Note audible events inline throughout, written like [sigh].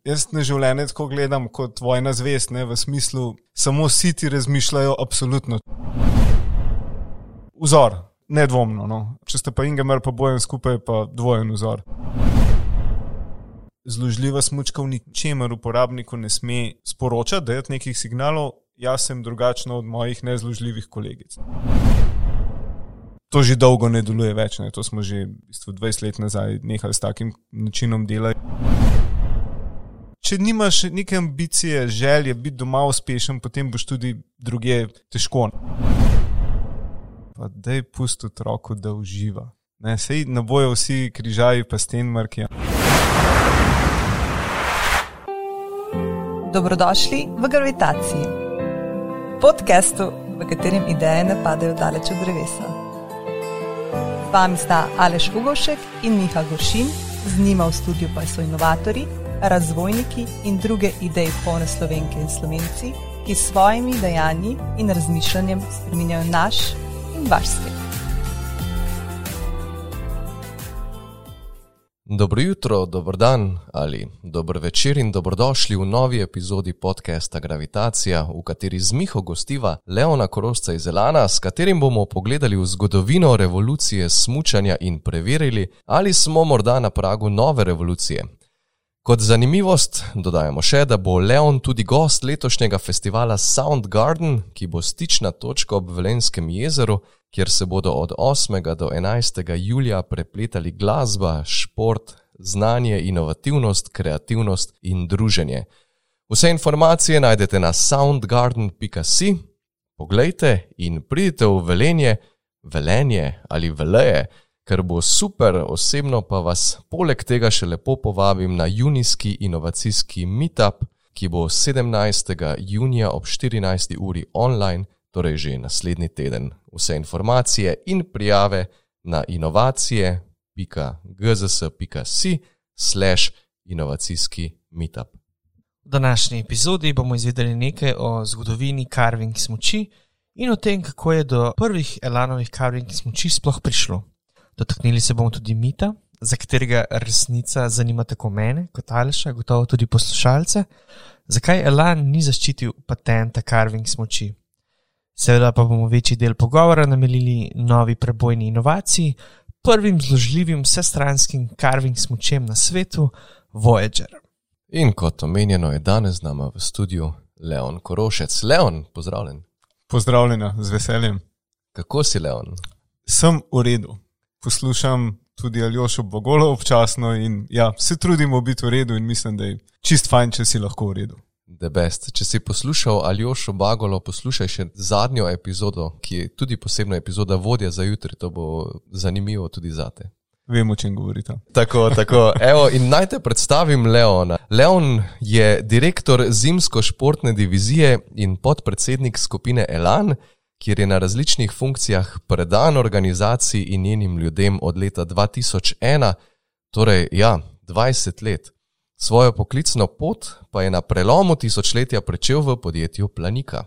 Jaz na življenje tako gledam kot vojna zvest, ne v smislu, samo siti razmišljajo absolutno. Vzor, nedvomno. No. Če ste pa Ingemer, pa bojem skupaj, pa dvojen vzor. Zložljiva smočka v ničemer uporabniku ne sme sporočati, da je nekih signalov, jaz sem drugačen od mojih nezložljivih kolegic. To že dolgo ne deluje več, ne. to smo že v bistvu 20 let nazaj nehali s takim načinom dela. Če nimaš neke ambicije, želje biti doma uspešen, potem boš tudi druge težko. Pa da je pusto otroku, da uživa. Ne, sej ne bojo vsi križaji, pa stenmarki. Dobrodošli v Gravitaciji, podkastu, v katerem ideje ne padajo daleč od drevesa. Z vami sta Aleš Ugošek in Miha Goršin, z njima v studiu pa so inovatori, razvojniki in druge ideje polne slovenke in slovenci, ki s svojimi dejanji in razmišljanjem spremenjajo naš in vaš svet. Dobro jutro, dober dan ali dober večer in dobrodošli v novi epizodi podcasta Gravitacija, v kateri z Miho gostiva Leona Korosca iz Elana, s katerim bomo pogledali v zgodovino revolucije smučanja in preverili, ali smo morda na pragu nove revolucije. Kot zanimivost dodajamo še, da bo Leon tudi gost letošnjega festivala Soundgarden, ki bo stična točka ob Velenskem jezeru, kjer se bodo od 8. do 11. julija prepletali glasba, šport, znanje, inovativnost, kreativnost in druženje. Vse informacije najdete na soundgarden.com. Poglejte in pridite v velenje, velenje ali veleje, ker bo super, osebno pa vas poleg tega še lepo povabim na junijski inovacijski meetup, ki bo 17. junija ob 14. uri online torej že naslednji teden. Vse informacije in prijave na inovacije.gzs.si/slash inovacijski meetup. V današnji epizodi bomo izvedeli nekaj o zgodovini carving smoči in o tem, kako je do prvih Elanovih carving smoči sploh prišlo. Dotaknili se bomo tudi mita, za katerega resnica zanima tako mene kot Aleša, gotovo tudi poslušalce. Zakaj Elan ni zaščitil patenta carving smoči? Seveda pa bomo večji del pogovora namenili novi prebojni inovaciji, prvim zložljivim vsestranskim carving smočem na svetu, Voyager. In kot omenjeno, je danes z nami v studiu Leon Korošec. Leon, pozdravljen. Pozdravljena, z veseljem. Kako si, Leon? Sem v redu. Poslušam tudi Aljošo Bogolo občasno in ja, se trudimo biti v redu in mislim, da je čist fajn, če si lahko v redu. Če si poslušal Aljošo Bagolo, poslušaj še zadnjo epizodo, ki je tudi posebna epizoda vodja za jutri, to bo zanimivo tudi za te. Vemo, o čem govorite. Tako, tako. Evo, in naj te predstavim Leona. Leon je direktor zimsko-športne divizije in podpredsednik skupine Elan, kjer je na različnih funkcijah predan organizaciji in njenim ljudem od leta 2001, torej ja, 20 let. Svojo poklicno pot pa je na prelomu tisočletja začel v podjetju Planika.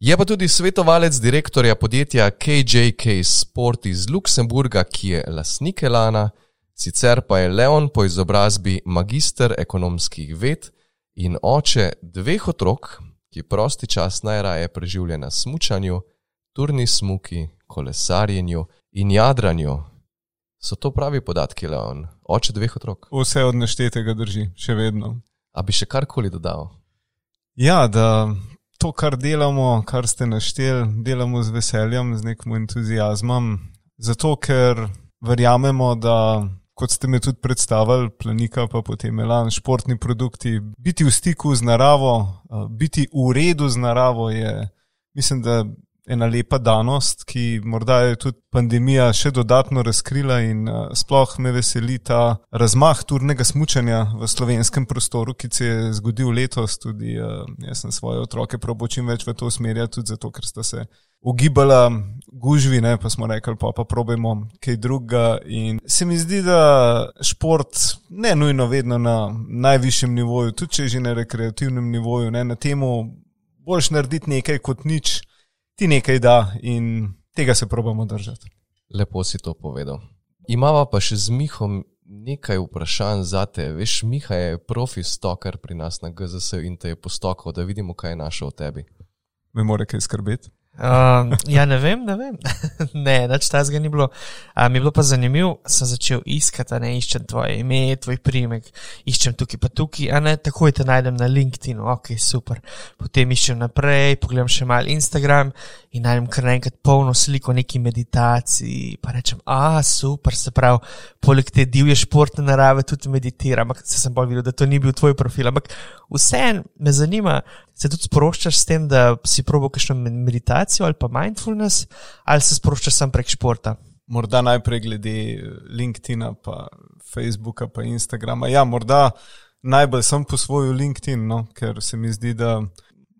Je pa tudi svetovalec direktorja podjetja KJK Sport iz Luksemburga, ki je lasnik Elana, sicer pa je Leon po izobrazbi magister ekonomskih ved in oče dveh otrok, ki prosti čas najraje preživlja na smučanju, turni smuki, kolesarjenju in jadranju. So to pravi podatki, Leon? Oče dveh otrok. Vse od neštetega drži, še vedno. A bi še karkoli dodal? Ja, da to, kar delamo, kar ste našteli, delamo z veseljem, z nekim entuzijazmom. Zato, ker verjamemo, da kot ste me tudi predstavili, planika pa potem Elan, športni produkti, biti v stiku z naravo, biti v redu z naravo je, mislim, da ena lepa danost, ki morda je tudi pandemija še dodatno razkrila in uh, sploh me veseli ta razmah turnega smučanja v slovenskem prostoru, ki se je zgodil letos. Tudi uh, jaz sem svoje otroke probo čim več v to usmerjati, tudi zato, ker sta se ugibala gužvi, ne, pa smo rekli, pa pa probajmo kaj drugega. In se mi zdi, da šport ne nujno vedno na najvišjem nivoju, tudi če že na rekreativnem nivoju, ne, na temu boljš narediti nekaj kot nič ti nekaj da in tega se probamo držati. Lepo si to povedal. Imava pa še z Mihom nekaj vprašanj za te. Veš, Miha je profi stalker pri nas na GZS in te je postokal, da vidimo, kaj je našel v tebi. Me more kaj skrbeti. Uh, ja, ne vem, ne vem. [laughs] ne, nič tazga ni bilo. Uh, mi je bilo pa zanimivo, sem začel iskati, ne iščem tvoje ime, tvoj primek, iščem tukaj pa tukaj, a ne takoj te najdem na LinkedIn, ok, super. Potem iščem naprej, pogledam še mal Instagram in najdem kar naenkrat polno sliko neki meditaciji. Pa rečem, a super, se pravi, poleg te divje športne narave tudi meditiram, ampak se sem bolj videl, da to ni bil tvoj profil. Ampak vseeno me zanima, se tudi sproščaš s tem, da si probo kakšno meditacijo ali pa mindfulness, ali se sproščaš sam prek športa? Morda najprej glede LinkedIn, pa Facebooka, pa Instagrama. Ja, morda najbolj sem po svoju LinkedIn, no, ker se mi zdi, da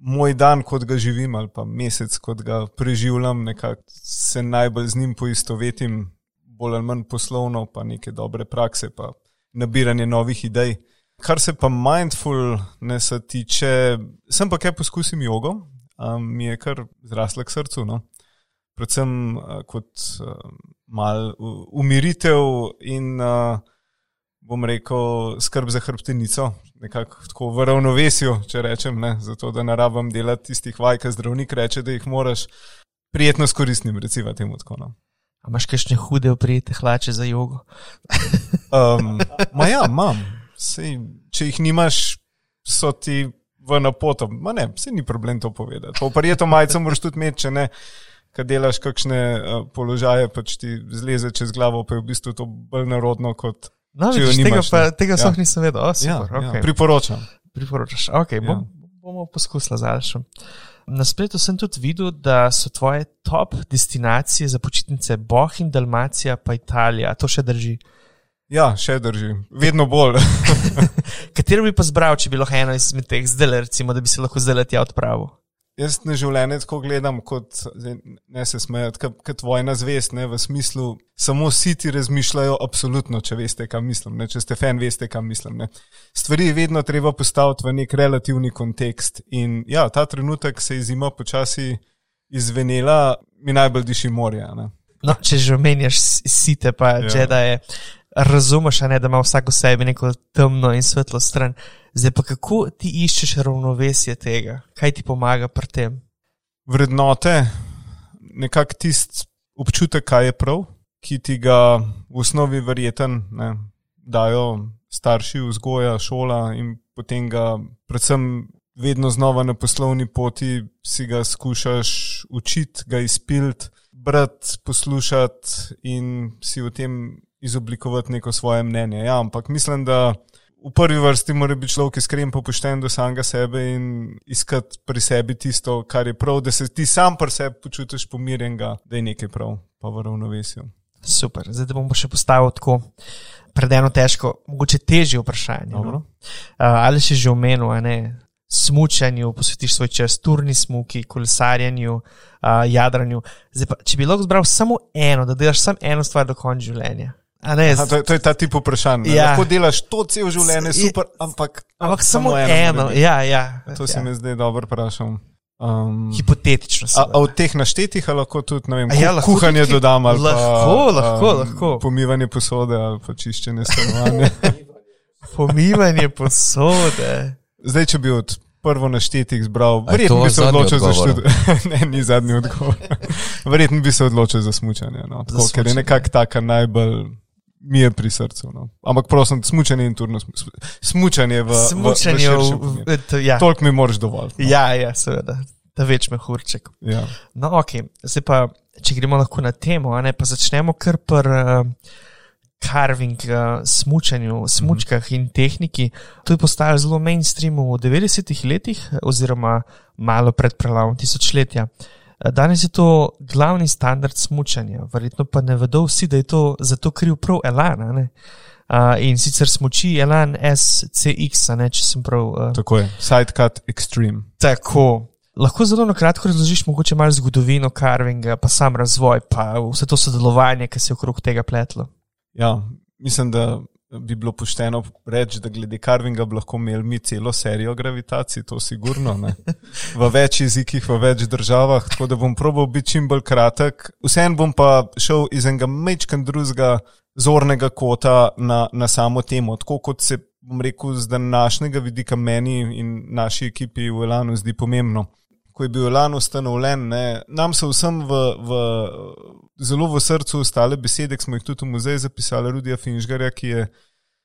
moj dan, kot ga živim, ali pa mesec, kot ga preživljam, nekako se najbolj z njim poistovetim, bolj ali manj poslovno, pa neke dobre prakse, pa nabiranje novih idej. Kar se pa mindfulnessa tiče, sem pa kaj poskusim jogo, um, mi je kar zrasla k srcu. No? Predvsem uh, kot uh, mal umiritev in, uh, bom rekel, skrb za hrbtenico, nekako tako v ravnovesju, če rečem, ne? zato da ne rabim delati tistih vaj, ki zdravnik reče, da jih moraš prijetno s koristnim, recimo temu tako. No? A imaš kakšne hude oprijete hlače za jogo? um, ma ja, imam. Sej, če jih nimaš, so ti v napoto. Ma ne, se ni problem to povedati. Pa prijeto majico moraš tudi imeti, če ne, kad delaš kakšne uh, položaje, pač ti zleze čez glavo, pa je v bistvu to bolj narodno kot. No, vidiš, nimaš, tega pa, tega ja. sploh nisem vedel. Oh, ja, okay. ja, priporočam. Priporočaš, ok, bom, ja. bomo poskusili z Alšom. Na spletu sem tudi videl, da so tvoje top destinacije za počitnice Boh in Dalmacija, pa Italija. To še drži. Ja, še drži, vedno bolj. [laughs] Katero bi pa zbral, če bi lahko eno izmed teh zdaj, recimo, da bi se lahko zdaj tja odpravil? Jaz na življenje tako gledam, kot ne se smejati, kot vojna zvest, ne, v smislu, samo si ti razmišljajo, absolutno, če veste, kam mislim, ne, če ste fan, veste, kam mislim. Ne. Stvari je vedno treba postaviti v nek relativni kontekst. In ja, ta trenutek se je zima počasi izvenela, mi najbolj diši morje. No, če že omenjaš site, pa ja. že da je razumeš, ne, da ima vsak v sebi neko temno in svetlo stran. Zdaj pa kako ti iščeš ravnovesje tega, kaj ti pomaga pri tem? Vrednote, nekako tisti občutek, kaj je prav, ki ti ga v osnovi verjeten ne, dajo starši, vzgoja, šola in potem ga, predvsem, vedno znova na poslovni poti si ga skušaš učiti, ga izpiliti, brati, poslušati in si v tem izoblikovati neko svoje mnenje. Ja, ampak mislim, da v prvi vrsti mora biti človek iskren, pošten do samega sebe in iskati pri sebi tisto, kar je prav, da se ti sam pri sebi počutiš pomirjenega, da je nekaj prav, pa v ravnovesju. Super, zdaj bom pa še postavil tako predeno težko, mogoče težje vprašanje. No? Uh, ali si že omenil, ne? Smučanju, posvetiš svoj čas, turni smuki, kolesarjenju, uh, jadranju. Pa, če bi lahko zbral samo eno, da delaš samo eno stvar do konca življenja, Ne, Aha, to, je, to je ta tip vprašanja. Ja. Lahko delaš to cel življenje, super, ampak, ampak samo, samo eno. eno. Ja, ja, to se ja. mi zdaj dobro vprašam. Um, Hipotetično. A, a od teh naštetih lahko tudi vem, ja, lahko kuhanje tudi, dodam ali lahko, pa, lahko, um, lahko. pomivanje posode ali pa čiščenje stanovanja. [laughs] pomivanje posode. Zdaj, če bi od prvo naštetih zbral, [laughs] [laughs] verjetno bi se odločil za študij. ne, ni zadnji odgovor. verjetno bi se odločil za smutanje, no. ker je nekako taka najbolj mi je pri srcu. No. Ampak prosim, smučanje in turno smučanje v smučanju. Ja. Tolk mi moraš dovolj. No. Ja, ja, seveda, da več me hurček. Ja. No, ok, zdaj pa, če gremo lahko na temo, ne, pa začnemo kar pr. Uh, Carving, uh, smučanju, smučkah mm -hmm. in tehniki. To je postalo zelo mainstream v 90-ih letih, oziroma malo pred prelavom tisočletja. Uh, Danes je to glavni standard smutanja, verjetno pa ne vedo vsi, da je to zato kriv prav Elan. Uh, in sicer smoči Elan SCX, ne, če sem prav. Uh, tako je, sidecut extreme. Tako. Lahko zelo na kratko razložiš, mogoče malo zgodovino carvinga, pa sam razvoj, pa vse to sodelovanje, ki se je okrog tega pletlo. Ja, mislim, da bi bilo pošteno reči, da glede Karvinga bi lahko imeli mi celo serijo gravitacij, to sigurno. Ne? [laughs] V več jezikih, v več državah, tako da bom probal biti čim bolj kratek. Vsem bom pa šel iz enega mečkan drugega zornega kota na, na samo temo, tako kot se, bom rekel, z današnjega vidika meni in naši ekipi v Elanu zdi pomembno. Ko je bil Elan ustanovljen, ne, nam so vsem v, v, zelo v srcu ostale besede, ki smo jih tudi v muzeju zapisali, Rudija Finžgarja, ki je,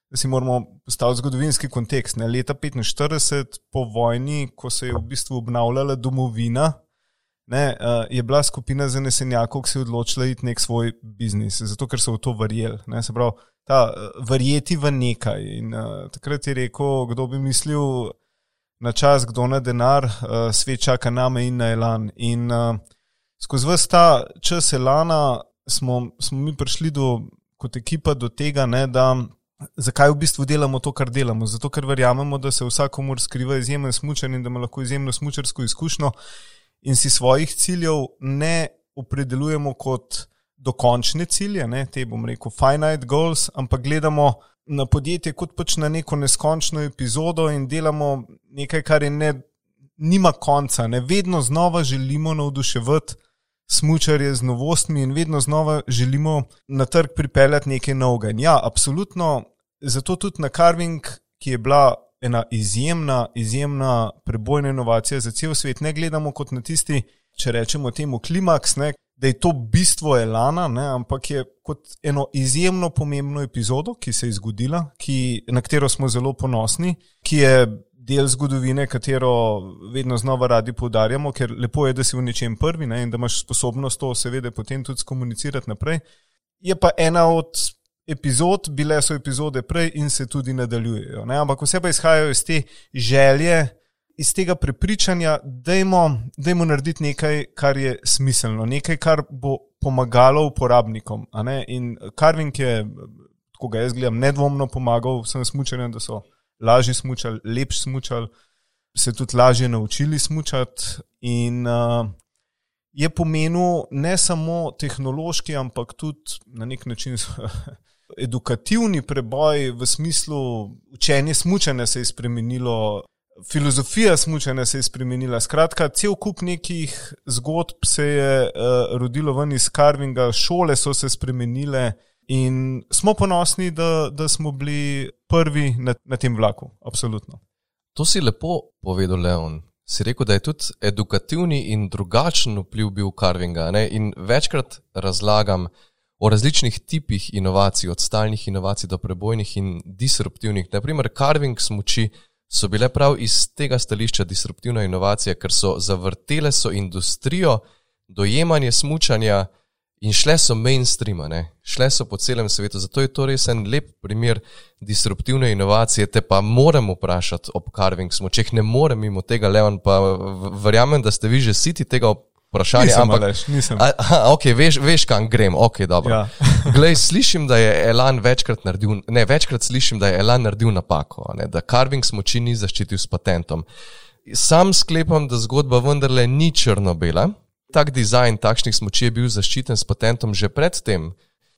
da si moramo postaviti zgodovinski kontekst. Ne. Leta 1945, po vojni, ko se je v bistvu obnavljala domovina, ne, uh, je bila skupina zanesenjakov, ki se je odločila iti nek svoj biznis, zato ker so v to verjeli. Se pravi, ta uh, verjeti v nekaj. In uh, takrat je rekel, kdo bi mislil na čas, kdo na denar, uh, svet čaka name in na elan. In uh, skozi vse ta čas elana smo, smo mi prišli do, kot ekipa do tega, ne, da. Zakaj v bistvu delamo to, kar delamo? Zato, ker verjamemo, da se vsakomur skriva izjemen smočar in da ima lahko izjemno smočarsko izkušnjo in si svojih ciljev ne opredeljujemo kot dokončne cilje, ne, te bom rekel, finite goals, ampak gledamo na podjetje kot pač na neko neskončno epizodo in delamo nekaj, kar je ne, nima konca. Ne. Vedno znova želimo navduševati smočarje z novostmi in vedno znova želimo na trg pripeljati nekaj novega. Ja, absolutno, zato tudi na Carving, ki je bila ena izjemna, izjemna prebojna inovacija za cel svet. Ne gledamo kot na tisti, če rečemo temu klimaks, ne, da je to bistvo Elana, ne, ampak je kot eno izjemno pomembno epizodo, ki se je zgodila, ki, na katero smo zelo ponosni, ki je del zgodovine, katero vedno znova radi poudarjamo, ker lepo je, da si v nečem prvi ne, in da imaš sposobnost to seveda potem tudi komunicirati naprej. Je pa ena od epizod, bile so epizode prej in se tudi nadaljujejo. Ne? Ampak vse pa izhajajo iz te želje, iz tega prepričanja, da jemo narediti nekaj, kar je smiselno, nekaj, kar bo pomagalo uporabnikom. In Karving je, ko ga jaz gledam, nedvomno pomagal vsem smučarjem, da so lažje smučali, lepši smučali, se tudi lažje naučili smučati. In uh, je pomenil ne samo tehnološki, ampak tudi na nek način [laughs] edukativni preboj v smislu učenja smučanja se je spremenilo, filozofija smučanja se je spremenila. Skratka, cel kup nekih zgodb se je uh, rodilo ven iz Karvinga, šole so se spremenile in smo ponosni, da, da smo bili prvi na, na tem vlaku. Absolutno. To si lepo povedal, Leon. Si rekel, da je tudi edukativni in drugačen vpliv bil Karvinga. Ne? In večkrat razlagam, o različnih tipih inovacij, od stalnih inovacij do prebojnih in disruptivnih. Naprimer, carving smoči so bile prav iz tega stališča disruptivna inovacija, ker so zavrtele so industrijo, dojemanje smučanja in šle so mainstream, ne? šle so po celem svetu. Zato je to res en lep primer disruptivne inovacije. Te pa moram vprašati ob carving smočeh, ne morem mimo tega, Leon, pa verjamem, da ste vi že siti tega vprašanje. Nisem, ampak, Aleš, nisem. A, a, okay, veš, veš, kam grem. Okay, ja. [laughs] Glej, slišim, da je Elan večkrat naredil, ne, večkrat slišim, da je Elan naredil napako, ne, da Carving smoči ni zaščitil s patentom. Sam sklepam, da zgodba vendarle ni črno-bela. Tak dizajn takšnih smoči je bil zaščiten s patentom že predtem.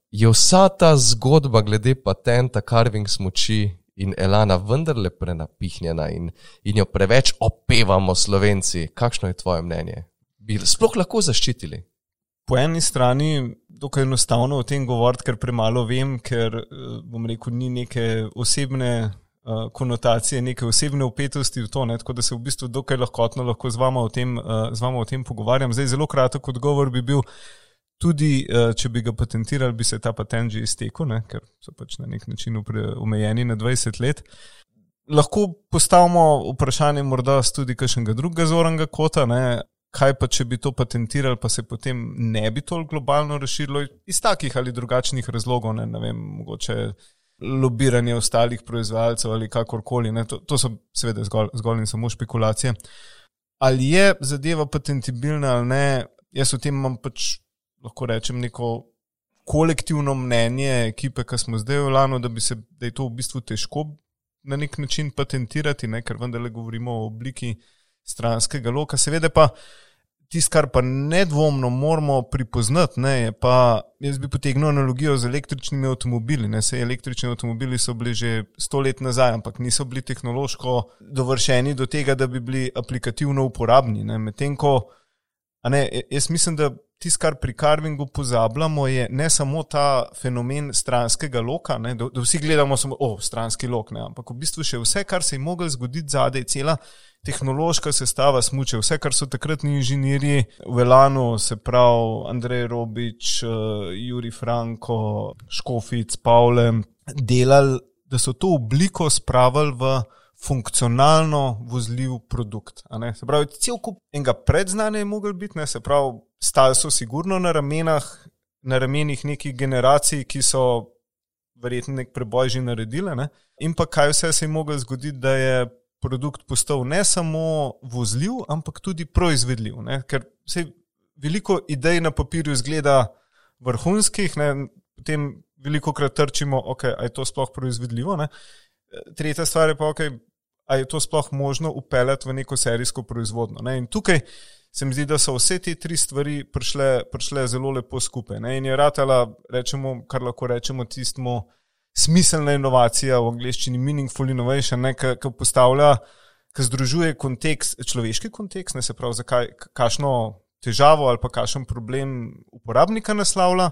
Je vsa ta zgodba glede patenta Carving smoči in Elana vendarle prenapihnjena in, in jo preveč opevamo slovenci? Kakšno je tvoje mnenje? Bi sploh lahko zaščitili? Po eni strani dokaj enostavno o tem govoriti, ker premalo vem, ker eh, bom rekel, ni neke osebne uh, konotacije, neke osebne upetosti v to, ne? tako da se v bistvu dokaj lahkotno lahko z vama o tem, uh, z vama o tem pogovarjam. Zdaj, zelo kratek odgovor bi bil. Tudi, če bi ga patentirali, bi se ta patent že iztekel, ne? ker so pač na nek način omejeni na 20 let. Lahko postavimo vprašanje, morda tudi kakšnega drugega zornega kota, ne? Kaj pa če bi to patentirali, pa se potem ne bi toliko globalno razširilo iz takih ali drugačnih razlogov, ne, ne vem, mogoče lobiranje ostalih proizvajalcev ali kakorkoli. To, to so seveda zgolj, zgolj in samo špekulacije. Ali je zadeva patentibilna ali ne, jaz o tem imam pač lahko rečem neko kolektivno mnenje ekipe, ki smo zdaj v Lano, da, se, da je to v bistvu težko na nek način patentirati, ne, ker vendarle govorimo o obliki stranskega loka. Seveda pa tisto, kar pa nedvomno moramo pripoznati, ne, je pa, jaz bi potegnil analogijo z električnimi avtomobili. Ne, sej električni avtomobili so bili že sto let nazaj, ampak niso bili tehnološko dovršeni do tega, da bi bili aplikativno uporabni. Medtem ko, ne, jaz mislim, da tisto, kar pri karvingu pozabljamo, je ne samo ta fenomen stranskega loka, ne, da, da vsi gledamo samo, o, stranski lok, ne, ampak v bistvu še vse, kar se je moglo zgoditi zadaj, cela tehnološka sestava smuče, vse, kar so takratni inženirji v Elanu, se pravi Andrej Robič, uh, Juri Franko, Škofic, Pavle, delali, da so to obliko spravili v funkcionalno vozljiv produkt. Se pravi, cel kup enega predznanja je mogel biti, ne? se pravi, stali so sigurno na ramenah, na ramenih nekih generacij, ki so verjetno nek preboj že naredile. Ne? In pa kaj vse se je moglo zgoditi, da je produkt postal ne samo vozljiv, ampak tudi proizvedljiv. Ne? Ker se veliko idej na papirju zgleda vrhunskih, ne? potem veliko krat trčimo, ali je to sploh proizvedljivo. Ne? Tretja stvar je pa, okay, ali je to sploh možno upeljati v neko serijsko proizvodno. Ne? In tukaj se mi zdi, da so vse te tri stvari prišle, prišle zelo lepo skupaj. Ne? In je ratala, rečemo, kar lahko rečemo, tistmu smiselna inovacija v angleščini, meaningful innovation, ki postavlja, ki združuje kontekst, človeški kontekst, ne se pravi, zakaj, kakšno težavo ali pa kakšen problem uporabnika naslavlja.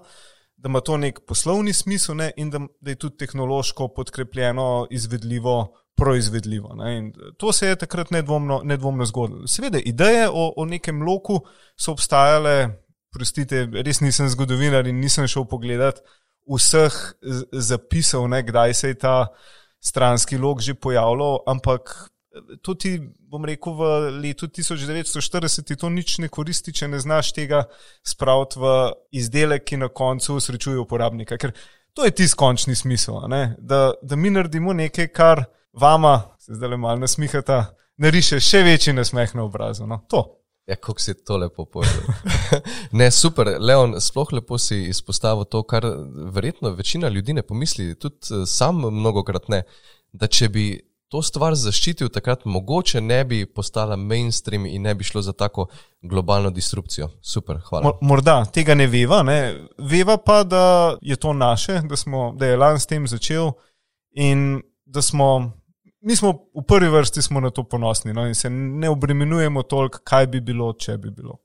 Da ima to nek poslovni smisel, ne, in da, da je tudi tehnološko podkrepljeno, izvedljivo, proizvedljivo. To se je takrat nedvomno, nedvomno zgodilo. Seveda, ideje o, o nekem loku so obstajale, prostite, res nisem zgodovinar in nisem šel pogledat vseh zapisov, ne, kdaj se je ta stranski lok že pojavljal, ampak tudi, bom rekel, v letu 1940 to nič ne koristi, če ne znaš tega spraviti v izdelek, ki na koncu srečuje uporabnika. Ker to je tisti končni smisel, da, da mi naredimo nekaj, kar vama, se zdaj le malo nasmihata, nariše še večji nasmeh na obrazu. No, to. Ja, kako si to lepo povedal. ne, super, Leon, sploh lepo si izpostavil to, kar verjetno večina ljudi ne pomisli, tudi eh, sam mnogo krat ne, da če bi to stvar zaščitil, takrat mogoče ne bi postala mainstream in ne bi šlo za tako globalno disrupcijo. Super, hvala. Morda tega ne veva, ne. veva pa, da je to naše, da, smo, da je Lan s tem začel in da smo mi smo v prvi vrsti na to ponosni no, in se ne obremenjujemo toliko, kaj bi bilo, če bi bilo.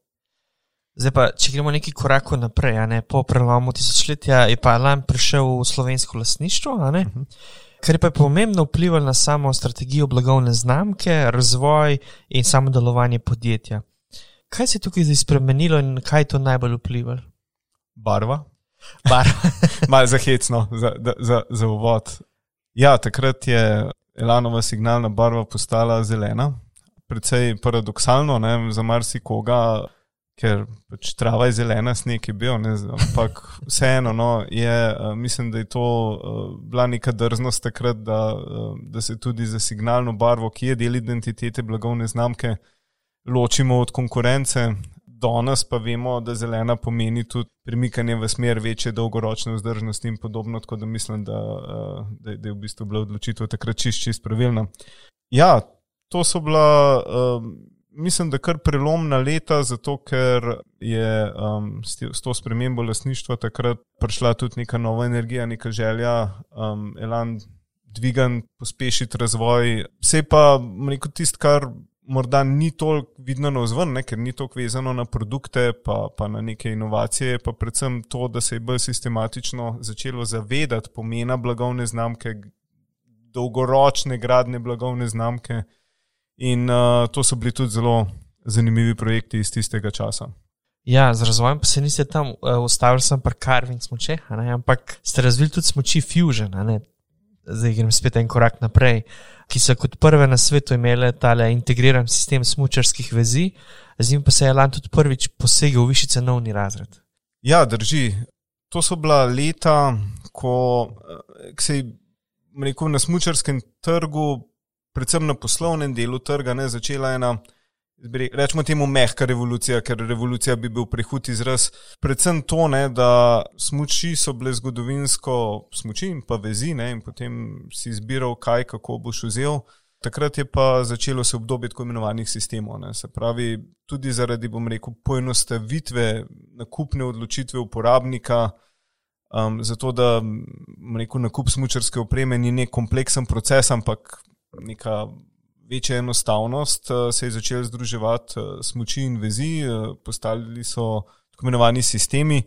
Zdaj pa, če gremo neki korak naprej, ne, po prelomu tisočletja, je pa Alan prišel v slovensko lasništvo, uh mhm. -huh. kar je pa pomembno vplivalo na samo strategijo blagovne znamke, razvoj in samo delovanje podjetja. Kaj se je tukaj zdaj spremenilo in kaj je to najbolj vplivalo? Barva. Barva. [laughs] Malo zahecno za, za, za uvod. Ja, takrat je Elanova signalna barva postala zelena. Predvsej paradoksalno ne, za marsikoga, ker pač trava je zelena, sneg je bil, ne, ampak [laughs] vseeno, no, je, eh, mislim, da je to uh, bila neka drznost takrat, da, uh, da se tudi za signalno barvo, ki je del identitete blagovne znamke, ločimo od konkurence, danes pa vemo, da zelena pomeni tudi premikanje v smer večje dolgoročne vzdržnosti in podobno, tako da mislim, da, eh, da, da je v bistvu bila odločitev takrat čist, čist pravilna. Ja, to so bila, um, mislim, da kar prelomna leta, zato ker je um, s to spremembo lasništva takrat prišla tudi neka nova energija, neka želja, um, elan. Dvigan, pospešiti razvoj, vse pa, rekel, tisto, kar morda ni toliko vidno na vzven, ker ni toliko vezano na produkte, pa, pa na neke inovacije, pa predvsem to, da se je bolj sistematično začelo zavedati pomena blagovne znamke, dolgoročne gradne blagovne znamke. In uh, to so bili tudi zelo zanimivi projekti iz tistega časa. Ja, z razvojem pa se niste tam uh, ustavili, sem pa Carving smoče, ampak ste razvili tudi smoči Fusion, zdaj grem spet en korak naprej, ki so kot prve na svetu imele tale integriran sistem smočarskih vezi, z njim pa se je Lan tudi prvič posegel v višji cenovni razred. Ja, drži. To so bila leta, ko se je rekel, na smočarskem trgu, predvsem na poslovnem delu trga, ne, začela ena rečemo temu mehka revolucija, ker revolucija bi bil prehud izraz. Predvsem to, ne, da smoči so bile zgodovinsko smoči in pa vezi, ne, in potem si izbiral, kaj, kako boš vzel. Takrat je pa začelo se obdobje tako imenovanih sistemov. Ne. Se pravi, tudi zaradi, bom rekel, poenostavitve nakupne odločitve uporabnika, um, zato da rekel, nakup smočarske opreme ni nek kompleksen proces, ampak neka večja enostavnost, uh, se je začel združevati uh, smoči in vezi, uh, postali so tako imenovani sistemi.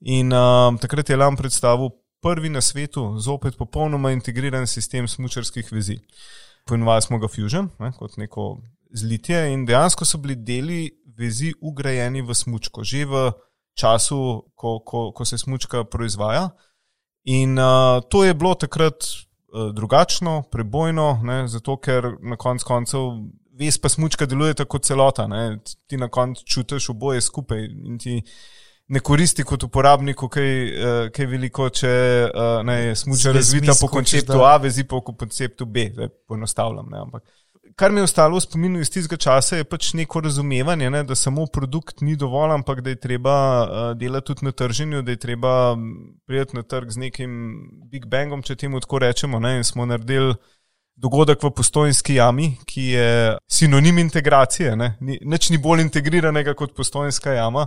In um, takrat je Lam predstavil prvi na svetu, zopet popolnoma integriran sistem smočarskih vezi. Poimenovali smo ga Fusion, ne, kot neko zlitje, in dejansko so bili deli vezi ugrajeni v smočko, že v času, ko, ko, ko se smočka proizvaja. In uh, to je bilo takrat drugačno, prebojno, ne, zato ker na konc koncev ves pa smočka deluje tako celota. Ne, ti na koncu čutiš oboje skupaj in ti ne koristi kot uporabniku, kaj, uh, kaj veliko, če uh, ne, je smočka razvita po konceptu A, vezi pa po konceptu B. Zdaj, poenostavljam. Ne, ampak kar mi je ostalo v spominu iz tistega časa, je pač neko razumevanje, ne, da samo produkt ni dovolj, ampak da je treba uh, delati tudi na trženju, da je treba prijeti na trg z nekim Big Bangom, če temu tako rečemo. Ne, in smo naredili dogodek v postojnski jami, ki je sinonim integracije. Ne, nič ni bolj integriranega kot postojnska jama.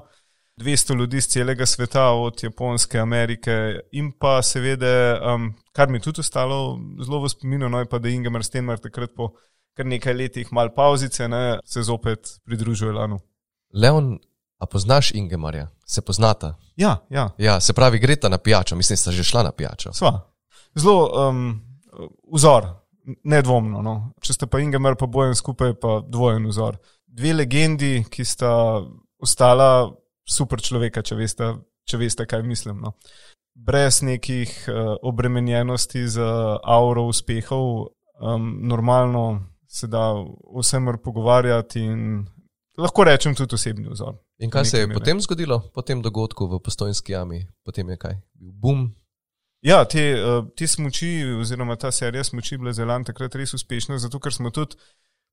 200 ljudi z celega sveta, od Japonske, Amerike in pa seveda, um, kar mi je tudi ostalo zelo v spominu, no je pa, da je Ingemar Stenmar takrat po kar nekaj letih, malo pauzice, ne, se zopet pridružuje Lanu. Leon, a poznaš Ingemarja, se poznata? Ja, ja. ja se pravi, gre ta na pijačo, mislim, sta že šla na pijačo. Sva. Zelo um, vzor, nedvomno. No. Če sta pa Ingemar pa bojen skupaj, pa dvojen vzor. Dve legendi, ki sta ostala super človeka, če veste, če veste kaj mislim. No. Brez nekih uh, obremenjenosti z auro uspehov, um, normalno se da vsem pogovarjati in lahko rečem tudi osebni vzor. In kaj se je mere. potem zgodilo, po tem dogodku v postojnski jami, potem je kaj, bil boom. Ja, te, eh, te smoči, oziroma ta serija smoči, bila zelo takrat res uspešna, zato ker smo tudi,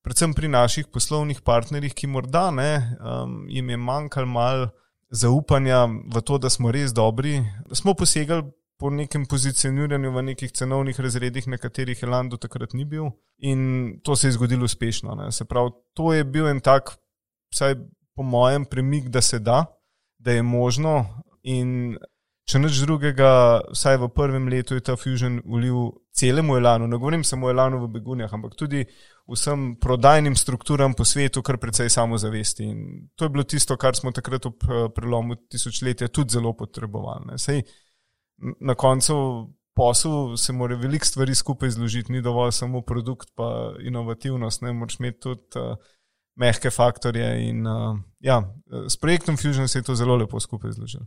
predvsem pri naših poslovnih partnerjih, ki morda ne, um, jim je manjkalo malo zaupanja v to, da smo res dobri, smo posegali po nekem pozicioniranju v nekih cenovnih razredih, na katerih je Lando takrat ni bil. In to se je zgodilo uspešno. Ne. Se pravi, to je bil en tak, vsaj po mojem, premik, da se da, da je možno. In če nič drugega, vsaj v prvem letu je ta Fusion ulil celemu Elanu, ne govorim samo o Elanu v begunjah, ampak tudi vsem prodajnim strukturam po svetu, kar precej samozavesti. In to je bilo tisto, kar smo takrat ob eh, prelomu tisočletja tudi zelo potrebovali na koncu poslu se mora veliko stvari skupaj zložiti, ni dovolj samo produkt, pa inovativnost, ne moreš imeti tudi uh, mehke faktorje. In, uh, ja, s projektom Fusion se je to zelo lepo skupaj zložilo.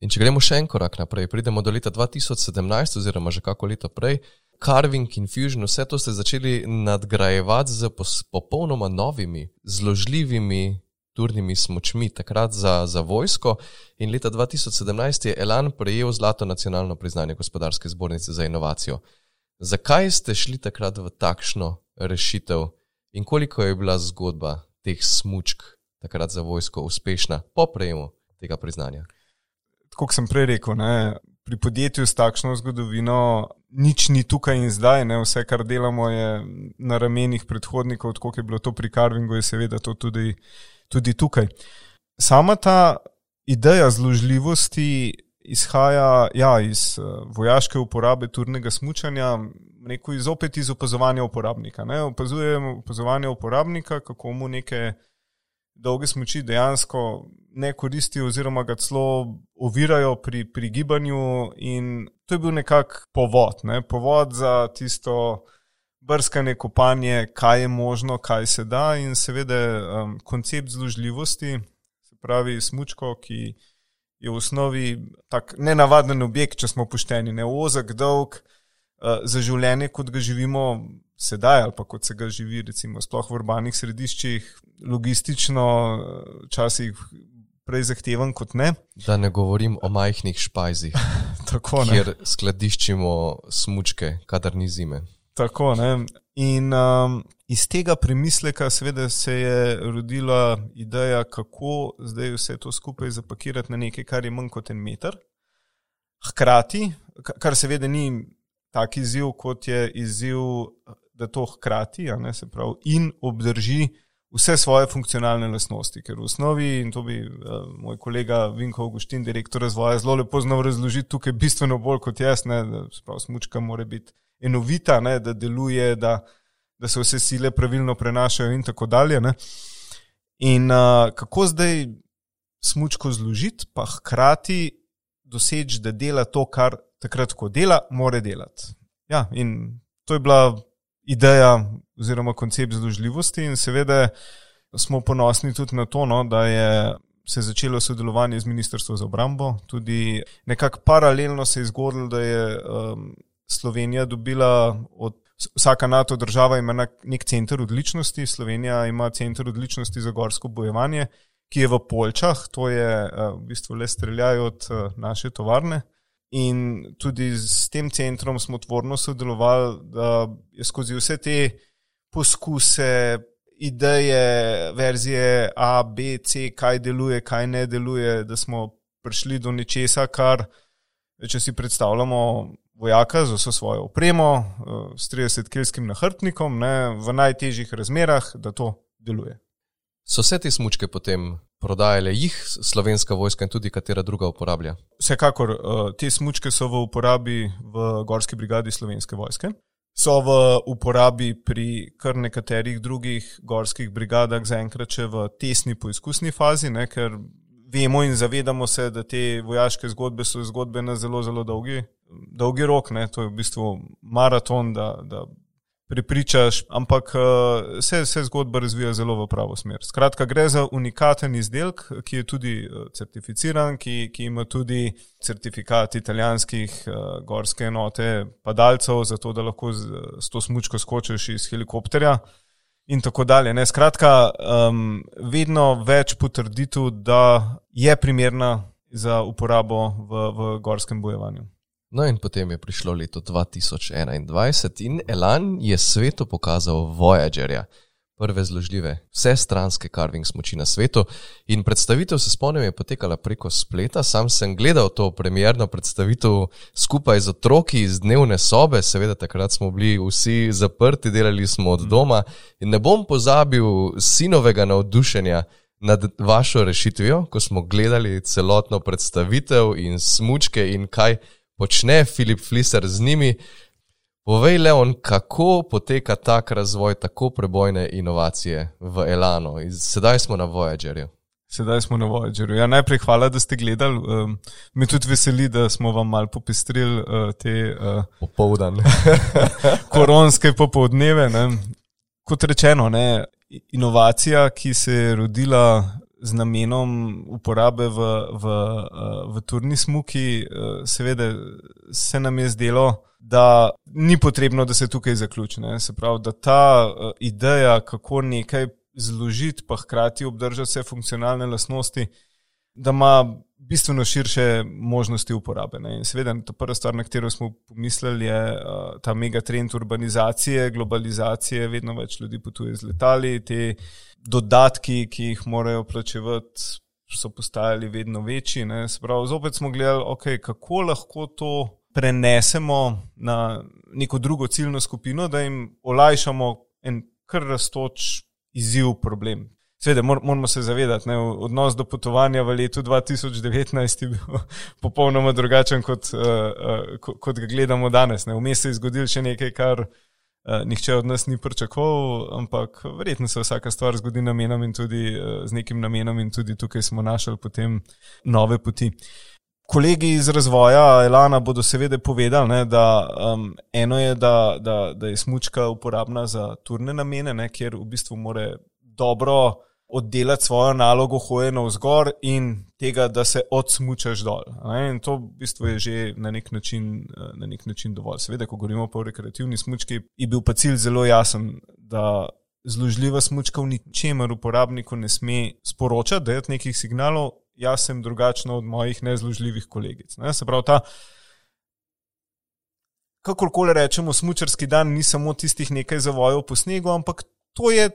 In če gremo še en korak naprej, pridemo do leta 2017, oziroma že kako leto prej, Carving in Fusion, vse to ste začeli nadgrajevati z popolnoma novimi, zložljivimi turnimi smočmi, takrat za, za vojsko. In leta 2017 je Elan prejel zlato nacionalno priznanje gospodarske zbornice za inovacijo. Zakaj ste šli takrat v takšno rešitev in koliko je bila zgodba teh smočk takrat za vojsko uspešna po prejemu tega priznanja? Kot sem prej rekel, ne, pri podjetju s takšno zgodovino nič ni tukaj in zdaj, ne, vse, kar delamo, je na ramenih predhodnikov, kot je bilo to pri Carvingu, je seveda to tudi tudi tukaj. Sama ta ideja zložljivosti izhaja ja, iz uh, vojaške uporabe turnega smutanja, neko iz opet iz opazovanja uporabnika. Ne? Opazujemo opazovanje uporabnika, kako mu neke dolge smoči dejansko ne koristijo, oziroma ga celo ovirajo pri, pri gibanju. In to je bil nekak povod, ne? povod za tisto brskanje, kopanje, kaj je možno, kaj se da, in seveda um, koncept zložljivosti, se pravi, smočko, ki je v osnovi tak nenavaden objekt, če smo pošteni, ne ozek, dolg uh, za življenje, kot ga živimo sedaj, ali pa kot se ga živi, recimo, sploh v urbanih središčih, logistično, včasih. Prej zahteven kot ne. Da ne govorim o majhnih špajzih, [laughs] Tako, kjer skladiščimo smočke, kadar ni zime. Tako, ne. In um, iz tega premisleka, seveda, se je rodila ideja, kako zdaj vse to skupaj zapakirati na nekaj, kar je manj kot en meter. Hkrati, kar seveda ni tak izziv, kot je izziv da to hkrati ne, pravi, in obdrži vse svoje funkcionalne lastnosti. Ker v osnovi, in to bi uh, moj kolega Vinko Augustin, direktor razvoja, zelo lepo znal razložiti tukaj, bistveno bolj kot jaz, ne, da pravi, smučka mora biti enovita, ne, da deluje, da, da se vse sile pravilno prenašajo in tako dalje. Ne. In uh, kako zdaj smučko zložiti, pa hkrati doseči, da dela to, kar takrat, ko dela, more delati. Ja, in to je bila ideja oziroma koncept združljivosti, in seveda smo ponosni tudi na to, no, da je se začelo sodelovanje z Ministrstvom za obrambo. Tudi nekako paralelno se je zgodilo, da je um, Slovenija dobila od. Vsaka NATO država ima nek center odličnosti, Slovenija ima center odličnosti za gorsko bojevanje, ki je v Polčah, to je uh, v bistvu le streljajo od uh, naše tovarne. In tudi s tem centrom smo tvorno sodelovali, da je skozi vse te poskuse, ideje, verzije A, B, C, kaj deluje, kaj ne deluje, da smo prišli do nečesa, kar, če si predstavljamo vojaka z vso svojo opremo, s 30-kilskim nahrbtnikom, ne, v najtežjih razmerah, da to deluje. So vse te smočke potem prodajale, jih slovenska vojska in tudi katera druga uporablja? Vsekakor, eh, te smočke so v uporabi v Gorski brigadi slovenske vojske. So v uporabi pri kar nekaterih drugih gorskih brigadah, zaenkrat še v tesni poizkusni fazi, ne, ker vemo in zavedamo se, da te vojaške zgodbe so zgodbe na zelo, zelo dolgi, dolgi rok. Ne, to je v bistvu maraton, da, da pripričaš, ampak uh, se, se zgodba razvija zelo v pravo smer. Skratka, gre za unikaten izdelek, ki je tudi uh, certificiran, ki, ki ima tudi certifikat italijanskih uh, gorske enote padalcev, zato da lahko z, z to smučko skočiš iz helikopterja. In tako dalje. Ne? Skratka, um, vedno več potrditev, da je primerna za uporabo v, v gorskem bojevanju. No, in potem je prišlo leto 2021 in Elan je svetu pokazal Voyagerja, prve zložljive, vse stranske carving smoči na svetu. In predstavitev, se spomnim, je potekala preko spleta. Sam sem gledal to premjerno predstavitev skupaj z otroki iz dnevne sobe, seveda takrat smo bili vsi zaprti, delali smo od doma. In ne bom pozabil sinovega navdušenja. Nad vašo rešitvijo, ko smo gledali celotno predstavitev in smočke, in kaj počne Filip Fliser z njimi. Povej, Leon, kako poteka tak razvoj, tako prebojne inovacije v Elano. Sedaj smo na Voyagerju. Sedaj smo na Voyagerju. Ja, najprej hvala, da ste gledali. Um, me tudi veseli, da smo vam malo popestrili uh, te uh, popoldne. [laughs] koronske popoldneve. Kot rečeno, ne, inovacija, ki se je rodila z namenom uporabe v, v, eh, v turni smuki, eh, seveda se nam je zdelo, da ni potrebno, da se tukaj zaključi. Ne? Se pravi, da ta eh, ideja, kako nekaj zložiti, pa hkrati obdržati vse funkcionalne lastnosti, da ima bistveno širše možnosti uporabe. Ne? In seveda, ta prva stvar, na katero smo pomislili, je uh, ta megatrend urbanizacije, globalizacije, vedno več ljudi potuje z letali, te dodatki, ki jih morajo plačevati, so postajali vedno večji. Pravi, zopet smo gledali, okay, kako lahko to prenesemo na neko drugo ciljno skupino, da jim olajšamo en kar raztoč izziv, problem. Sveda, mor, moramo se zavedati, da odnos do potovanja v letu 2019 je bil [laughs] popolnoma drugačen, kot, uh, uh, kot ga gledamo danes. Vmes se je zgodilo še nekaj, kar uh, Eh, nihče od nas ni pričakoval, ampak verjetno se vsaka stvar zgodi namenom in tudi uh, z nekim namenom, in tudi tukaj smo našli potem nove poti. Kolegi iz razvoja Elana bodo seveda povedali, ne, da um, eno je, da, da, da je smočka uporabna za turne namene, ne, kjer v bistvu more dobro oddelati svojo nalogo hoje na vzgor in tega, da se odsmučaš dol. In to v bistvu je že na nek način, na nek način dovolj. Seveda, ko govorimo o rekreativni smučki, je bil pa cilj zelo jasen, da zložljiva smučka v ničemer uporabniku ne sme sporočati, da je nekih signalov, jaz sem drugačen od mojih nezložljivih kolegic. Ne? Se pravi, ta. Kakorkoli rečemo, smočarski dan ni samo tistih nekaj zavojev po snegu, ampak to je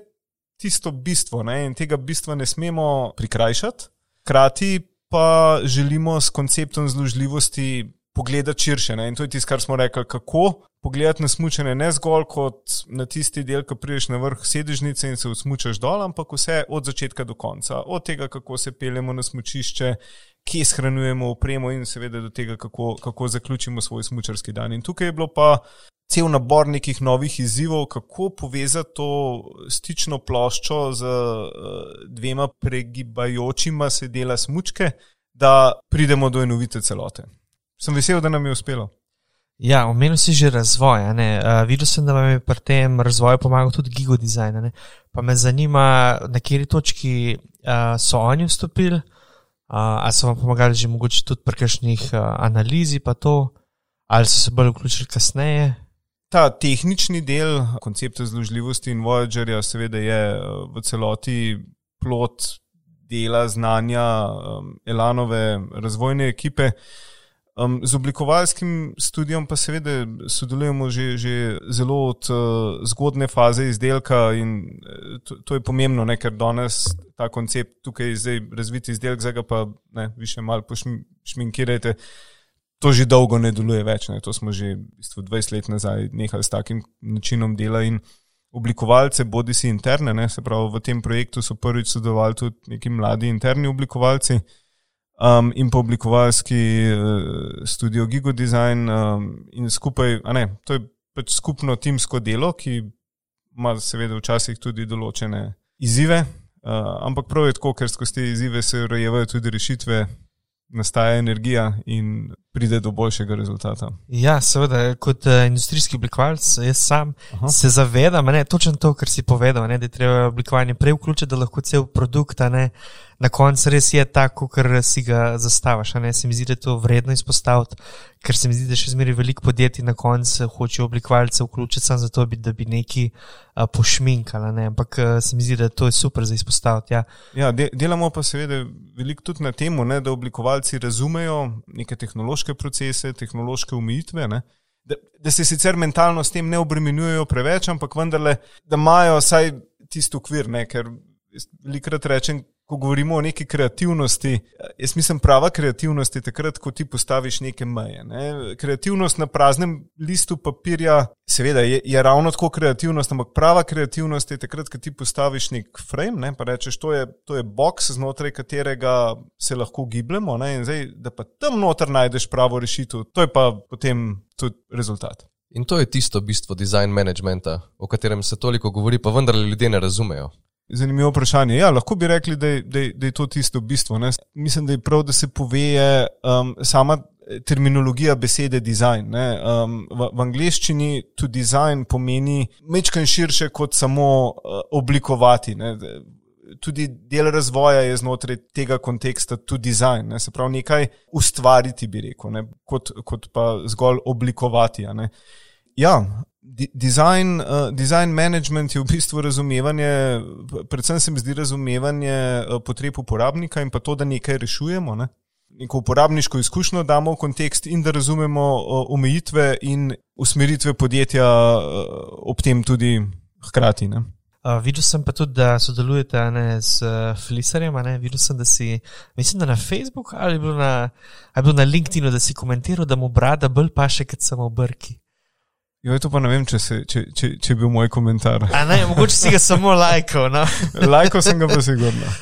tisto bistvo ne? in tega bistva ne smemo prikrajšati. Hkrati pa želimo s konceptom zložljivosti pogledati širše. Ne? In to je tisto, kar smo rekli, kako pogledati na smutne, ne zgolj kot na tisti del, ko prideš na vrh sedežnice in se usmučaš dol, ampak vse od začetka do konca. Od tega, kako se peljemo na smučišče, kje shranjujemo opremo in seveda do tega, kako, kako zaključimo svoj smučarski dan. In tukaj je bilo pa. Cel nabor nekih novih izzivov, kako povezati to stično ploščo z dvema pregibajočima se dela smočke, da pridemo do enovite celote sem vesel, da nam je uspelo. Ja, omenil si že razvoj. Uh, videl sem, da vam je pri tem razvoju pomagal tudi Gigo Design. Pa me zanima, na kateri točki uh, so oni vstopili, uh, ali so vam pomagali že mogoče tudi pri kakšnih uh, analizi, pa to, ali so se bolj vključili kasneje. Ta tehnični del koncepta zložljivosti in Voyagerja, seveda, je v celoti plot dela znanja um, Elanove razvojne ekipe. Um, z oblikovalskim studijem pa seveda sodelujemo že, že zelo od uh, zgodne faze izdelka in eh, to, to je pomembno, ne, ker danes ta koncept tukaj zdaj razviti izdelek, zdaj ga pa ne, više malo pošminkirajte. To že dolgo ne deluje več, ne. to smo že v bistvu 20 let nazaj nehali s takim načinom dela in oblikovalce, bodi si interne, ne, se pravi v tem projektu so prvič sodelovali tudi neki mladi interni oblikovalci um, in pa oblikovalski uh, studio Gigo Design um, in skupaj, a ne, to je pač skupno timsko delo, ki ima seveda včasih tudi določene izzive, uh, ampak prav je tako, ker skozi te izzive se rojevajo tudi rešitve, nastaja energija in pride do boljšega rezultata. Ja, seveda, kot uh, industrijski oblikovalec, jaz sam Aha. se zavedam, da je točno to, kar si povedal, ne, da je treba oblikovanje prej vključiti, da lahko cel produkt ne, na koncu res je tako, ker si ga zastaviš. Se mi zdi, da je to vredno izpostaviti, ker se mi zdi, da še zmeraj veliko podjetij na koncu hoče oblikovalce vključiti samo zato, da bi neki pošminkali. Ne. Ampak se mi zdi, da to je super za izpostaviti. Ja, ja de delamo pa seveda veliko tudi na tem, da oblikovalci razumejo neke tehnološke procese, tehnološke omejitve. Da, da se sicer mentalno s tem ne obremenjujejo preveč, ampak vendarle, da imajo vsaj tisto okvir, ne? ker velikrat rečem, ko govorimo o neki kreativnosti, jaz mislim, prava kreativnost je takrat, ko ti postaviš neke meje. Ne? Kreativnost na praznem listu papirja, seveda je, je ravno tako kreativnost, ampak prava kreativnost je takrat, ko ti postaviš nek frame, ne? pa rečeš, to je, to je box, znotraj katerega se lahko gibljemo in zdaj, da pa tam noter najdeš pravo rešitev, to je pa potem tudi rezultat. In to je tisto bistvo design managementa, o katerem se toliko govori, pa vendarle ljudje ne razumejo. Zanimivo vprašanje. Ja, lahko bi rekli, da je, da je, da je to tisto bistvo. Ne? Mislim, da je prav, da se pove um, sama terminologija besede design. Um, v, v angleščini tu design pomeni mečkaj širše kot samo uh, oblikovati. Ne? Tudi del razvoja je znotraj tega konteksta tudi design, ne? se pravi nekaj ustvariti, bi rekel, kot, kot pa zgolj oblikovati. Ja, Design, uh, design management je v bistvu razumevanje, predvsem se mi zdi razumevanje uh, potreb uporabnika in pa to, da nekaj rešujemo. Ne? Neko uporabniško izkušnjo damo v kontekst in da razumemo uh, omejitve in usmeritve podjetja uh, ob tem tudi hkrati. Ne? Uh, videl sem pa tudi, da sodelujete ne, z uh, Fliserjem. Videl sem, da si, mislim, da na Facebooku ali na, ali na LinkedIn, da si komentiral, da mu brada bolj paše kot samo brki. Jo, to pa ne vem, če, se, če, če, če je bil moj komentar. Ne, mogoče si ga samo lajkal. No? [laughs] lajkal sem ga pa sigurno. [laughs]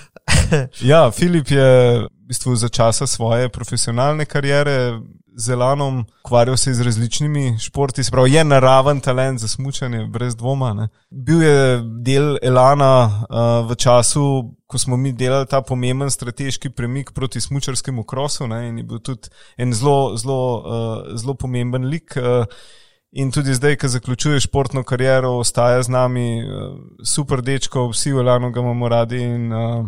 Ja, Filip je v bistvu za časa svoje profesionalne kariere z Elanom ukvarjal se z različnimi športi, sprav je naraven talent za smutanje, brez dvoma. Ne. Bil je del Elana uh, v času, ko smo mi delali ta pomemben strateški premik proti smučarskemu krosu ne, in je bil tudi en zelo, zelo, uh, zelo pomemben lik. Uh, In tudi zdaj, ko zaključuje športno kariero, ostaja z nami, eh, super dečko, vsi v Lano ga imamo radi in uh,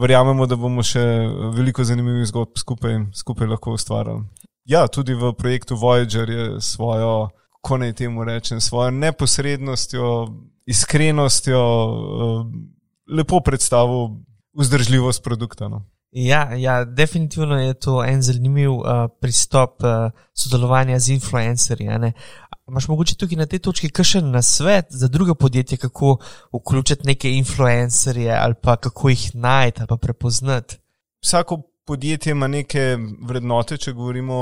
verjamemo, da bomo še veliko zanimivih zgodb skupaj, skupaj lahko ustvarjali. Ja, tudi v projektu Voyager je svojo, ko naj temu rečem, svojo neposrednostjo, iskrenostjo uh, lepo predstavil vzdržljivost produkta. No. Ja, ja, definitivno je to en zanimiv uh, pristop uh, sodelovanja z influencerji. Imáš mogoče tukaj na tej točki kakšen nasvet za druga podjetja, kako vključiti neke influencerje ali pa kako jih najti ali prepoznati? Vsako podjetje ima neke vrednote, če govorimo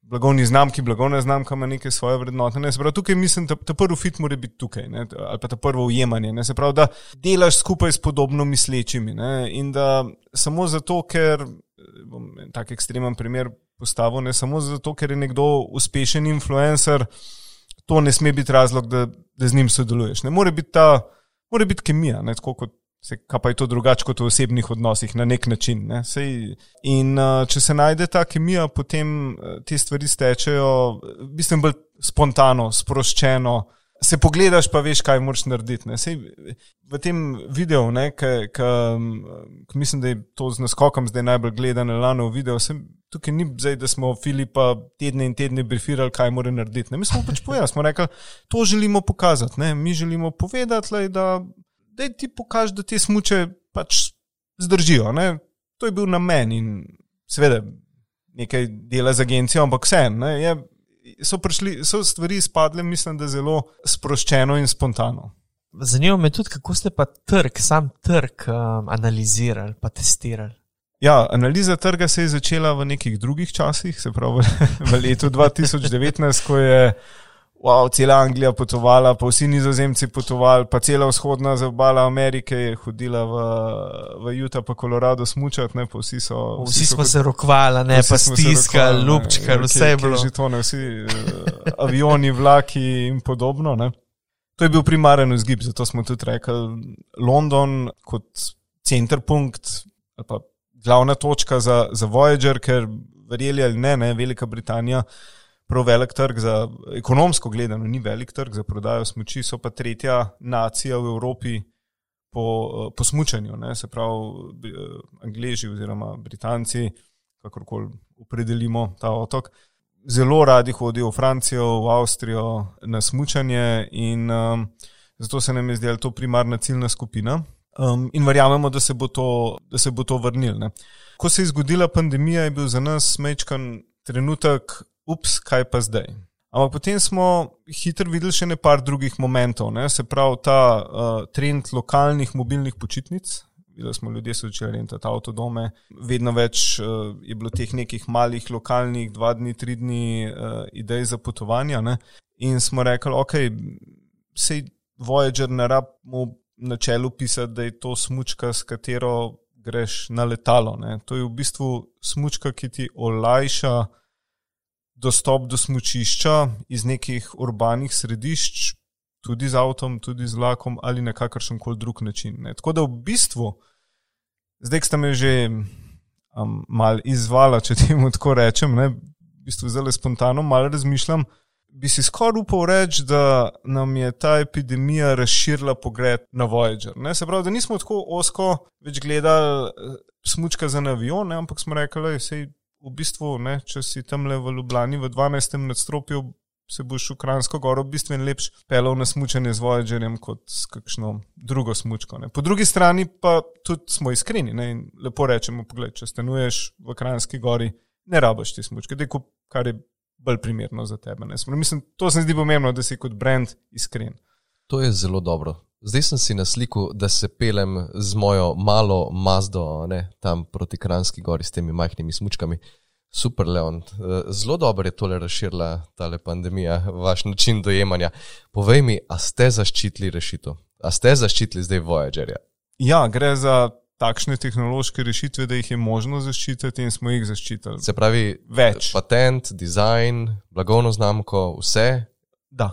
blagovni znamki, blagovna znamka ima neke svoje vrednote. Ne? Se pravi, tukaj mislim, da ta prvi fit mora biti tukaj, ne? ali pa ta prvo ujemanje. Ne? Se pravi, da delaš skupaj s podobno mislečimi ne? in da samo zato, ker bom tak ekstremen primer postavil, ne samo zato, ker je nekdo uspešen influencer, to ne sme biti razlog, da, da z njim sodeluješ. Ne more biti ta, more biti kemija, ne? tako kot Se, kaj pa je to drugače kot v osebnih odnosih na nek način. Ne? Sej, in uh, če se najde ta kemija, potem uh, te stvari stečejo, mislim, bolj spontano, sproščeno. Se pogledaš, pa veš, kaj moraš narediti. Sej, v tem videu, ki mislim, da je to z naskokom zdaj najbolj gledan, lano video, sem, tukaj ni zdaj, da smo Filipa tedne in tedne briefirali, kaj mora narediti. Ne? Mi smo pač povedali, smo rekli, to želimo pokazati. Ne? Mi želimo povedati, lej, da da ti pokažeš, da te smuče pač zdržijo. Ne? To je bil namen in seveda nekaj dela z agencijo, ampak vse en. So, so stvari izpadle, mislim, da zelo sproščeno in spontano. Zanima me tudi, kako ste pa trg, sam trg um, analizirali, pa testirali. Ja, analiza trga se je začela v nekih drugih časih, se pravi [laughs] v letu 2019, ko je wow, cela Anglija potovala, pa vsi nizozemci potovali, pa cela vzhodna zabala Amerike je hodila v, v Utah, pa Kolorado smučati, ne, pa vsi so. Vsi, vsi smo se rokvali, ne, pa stiskali, lupčkali, vse je bilo. Že to ne, vsi uh, avioni, vlaki in podobno. Ne. To je bil primaren vzgib, zato smo tudi rekli London kot centerpunkt ali pa glavna točka za, za Voyager, ker verjeli ali ne, ne, Velika Britanija prav velik trg za ekonomsko gledano, ni velik trg za prodajo smoči, so pa tretja nacija v Evropi po, po smučanju. Ne? Se pravi, Angliji oziroma Britanci, kakorkoli opredelimo ta otok. Zelo radi hodijo v Francijo, v Avstrijo na smučanje, in um, zato se nam je zdela to primarna ciljna skupina. Um, in verjamemo, da se bo to, to vrnilo. Ko se je zgodila pandemija, je bil za nas mečkan trenutek ups, kaj pa zdaj. Ampak potem smo hitro videli še nekaj drugih momentov, ne? se pravi ta uh, trend lokalnih mobilnih počitnic. Videli smo, ljudje so začeli rentati avtodome, vedno več uh, je bilo teh nekih malih lokalnih, dva dni, tri dni uh, idej za potovanja. Ne? In smo rekli, ok, sej Voyager ne rab mu na čelu pisati, da je to smočka, s katero greš na letalo. Ne? To je v bistvu smočka, ki ti olajša dostop do smočišča iz nekih urbanih središč, tudi z avtom, tudi z vlakom ali na kakršen koli drug način. Ne. Tako da v bistvu, zdaj ste me že um, mal izvala, če temu tako rečem, ne, v bistvu zelo spontano, malo razmišljam. Bi si skoraj upal reči, da nam je ta epidemija razširila pogled na Voyager. Ne? Se pravi, da nismo tako osko več gledali eh, smočka za avion, ampak smo rekli, da je v bistvu, ne, če si tam le v Ljubljani v 12. nadstropju, se boš v Kransko goro bistveno lepš pelal na smutanje z Voyagerjem kot s kakšno drugo smučko. Ne. Po drugi strani pa tudi smo iskreni ne, in lepo rečemo, pogled, če stanuješ v Kranski gori, ne rabaš ti smučke, dej, kar je bolj primerno za tebe. Ne. Mislim, to se mi zdi pomembno, da si kot brand iskren. To je zelo dobro. Zdaj sem si na sliku, da se pelem z mojo malo mazdo ne, tam proti Kranski gori s temi majhnimi smočkami. Super, Leon. Eh, zelo dobro je tole razširila ta pandemija, vaš način dojemanja. Povej mi, a ste zaščitili rešitev? A ste zaščitili zdaj Voyagerja? Ja, gre za takšne tehnološke rešitve, da jih je možno zaščititi in smo jih zaščitili. Se pravi, več. Patent, dizajn, blagovno znamko, vse. Da.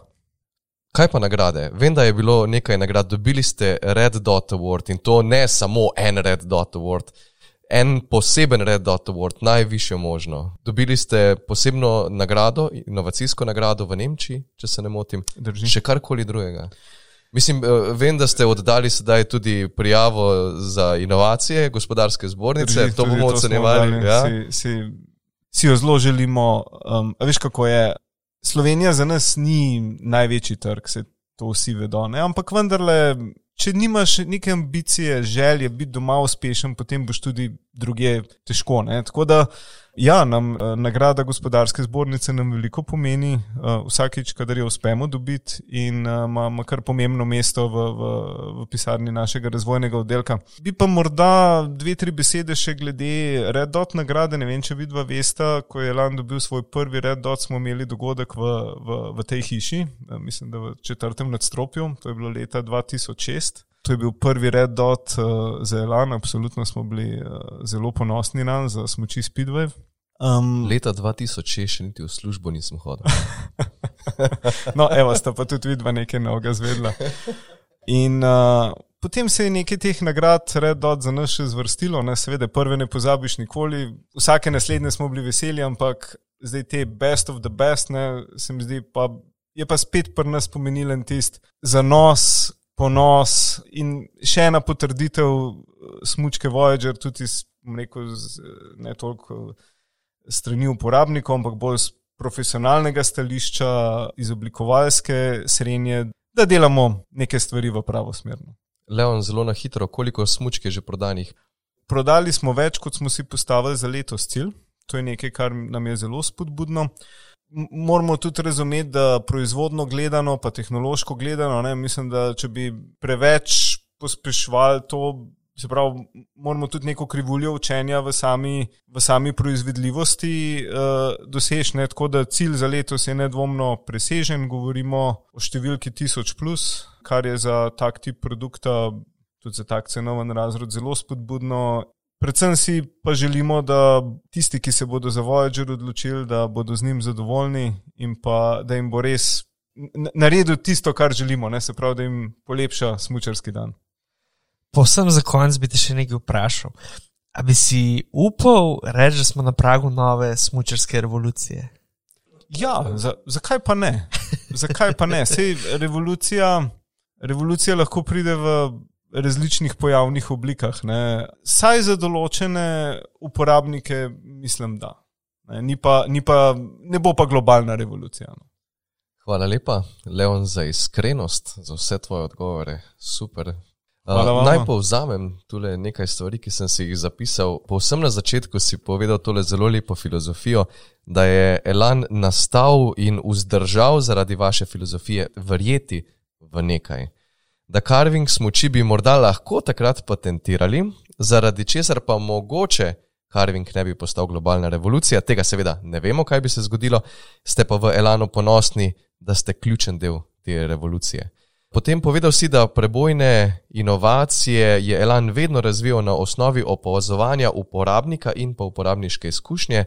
Kaj pa nagrade? Vem, da je bilo nekaj nagrad, dobili ste Red Dot Award in to ne samo en Red Dot Award, en poseben Red Dot Award, najvišjo možno. Dobili ste posebno nagrado, inovacijsko nagrado v Nemčiji, če se ne motim, Drži. še karkoli drugega. Mislim, eh, vem, da ste oddali sedaj tudi prijavo za inovacije, gospodarske zbornice, Drži, to bomo ocenjevali. Ja? Si, si, si jo zelo želimo. Um, veš, kako je Slovenija za nas ni največji trg, se to vsi vedo. Ne? Ampak vendarle, če nimaš neke ambicije, želje biti doma uspešen, potem boš tudi druge težko. Ne? Tako da, ja, nam uh, nagrada gospodarske zbornice nam veliko pomeni, uh, vsakič, kadar jo uspemo dobiti in uh, ima kar pomembno mesto v, v, v pisarni našega razvojnega oddelka. Bi pa morda dve, tri besede še glede Red Dot nagrade. Ne vem, če vidva veste, ko je Lan dobil svoj prvi Red Dot, smo imeli dogodek v, v, v tej hiši, uh, mislim, da v četrtem nadstropju, to je bilo leta 2006. To je bil prvi red dot uh, za Elan, absolutno smo bili uh, zelo ponosni na njega, za smoči Speedway. Um, Leta 2006 še niti v službo nisem hodil. [laughs] no, evo, sta pa tudi vidva nekaj novega zvedla. In uh, potem se je nekaj teh nagrad red dot za nas še zvrstilo, ne, seveda, prve ne pozabiš nikoli, vsake naslednje smo bili veseli, ampak zdaj te best of the best, ne, se mi zdi pa. Je pa spet pri nas pomenilen tisti zanos, ponos in še ena potrditev eh, smočke Voyager, tudi rekel, z, ne toliko strani uporabnikov, ampak bolj z profesionalnega stališča, iz oblikovalske srednje, da delamo neke stvari v pravo smer. Leon, zelo na hitro, koliko smočke je že prodanih? Prodali smo več, kot smo si postavili za letos cilj. To je nekaj, kar nam je zelo spodbudno moramo tudi razumeti, da proizvodno gledano, pa tehnološko gledano, ne, mislim, da če bi preveč pospešvali to, se pravi, moramo tudi neko krivuljo učenja v sami, v sami proizvedljivosti uh, doseči. Tako da cilj za letos je nedvomno presežen, govorimo o številki 1000, plus, kar je za tak tip produkta. Tudi za tak cenoven razred zelo spodbudno Predvsem si pa želimo, da tisti, ki se bodo za Voyager odločili, da bodo z njim zadovoljni in pa da jim bo res naredil tisto, kar želimo, ne? se pravi, da jim polepša smočarski dan. Posem za konec bi te še nekaj vprašal. A bi si upal reči, da smo na pragu nove smočarske revolucije? Ja, za, zakaj pa ne? Zakaj pa ne? Sej revolucija, revolucija lahko pride v različnih pojavnih oblikah. Ne. Saj za določene uporabnike, mislim, da. Ne, ni pa, ni pa, ne bo pa globalna revolucija. No. Hvala lepa, Leon, za iskrenost, za vse tvoje odgovore. Super. Uh, naj povzamem tole nekaj stvari, ki sem si jih zapisal. Povsem na začetku si povedal tole zelo lepo filozofijo, da je Elan nastal in vzdržal zaradi vaše filozofije verjeti v nekaj da carving smoči bi morda lahko takrat patentirali, zaradi česar pa mogoče carving ne bi postal globalna revolucija. Tega seveda ne vemo, kaj bi se zgodilo, ste pa v Elanu ponosni, da ste ključen del te revolucije. Potem povedal si, da prebojne inovacije je Elan vedno razvijal na osnovi opazovanja uporabnika in pa uporabniške izkušnje,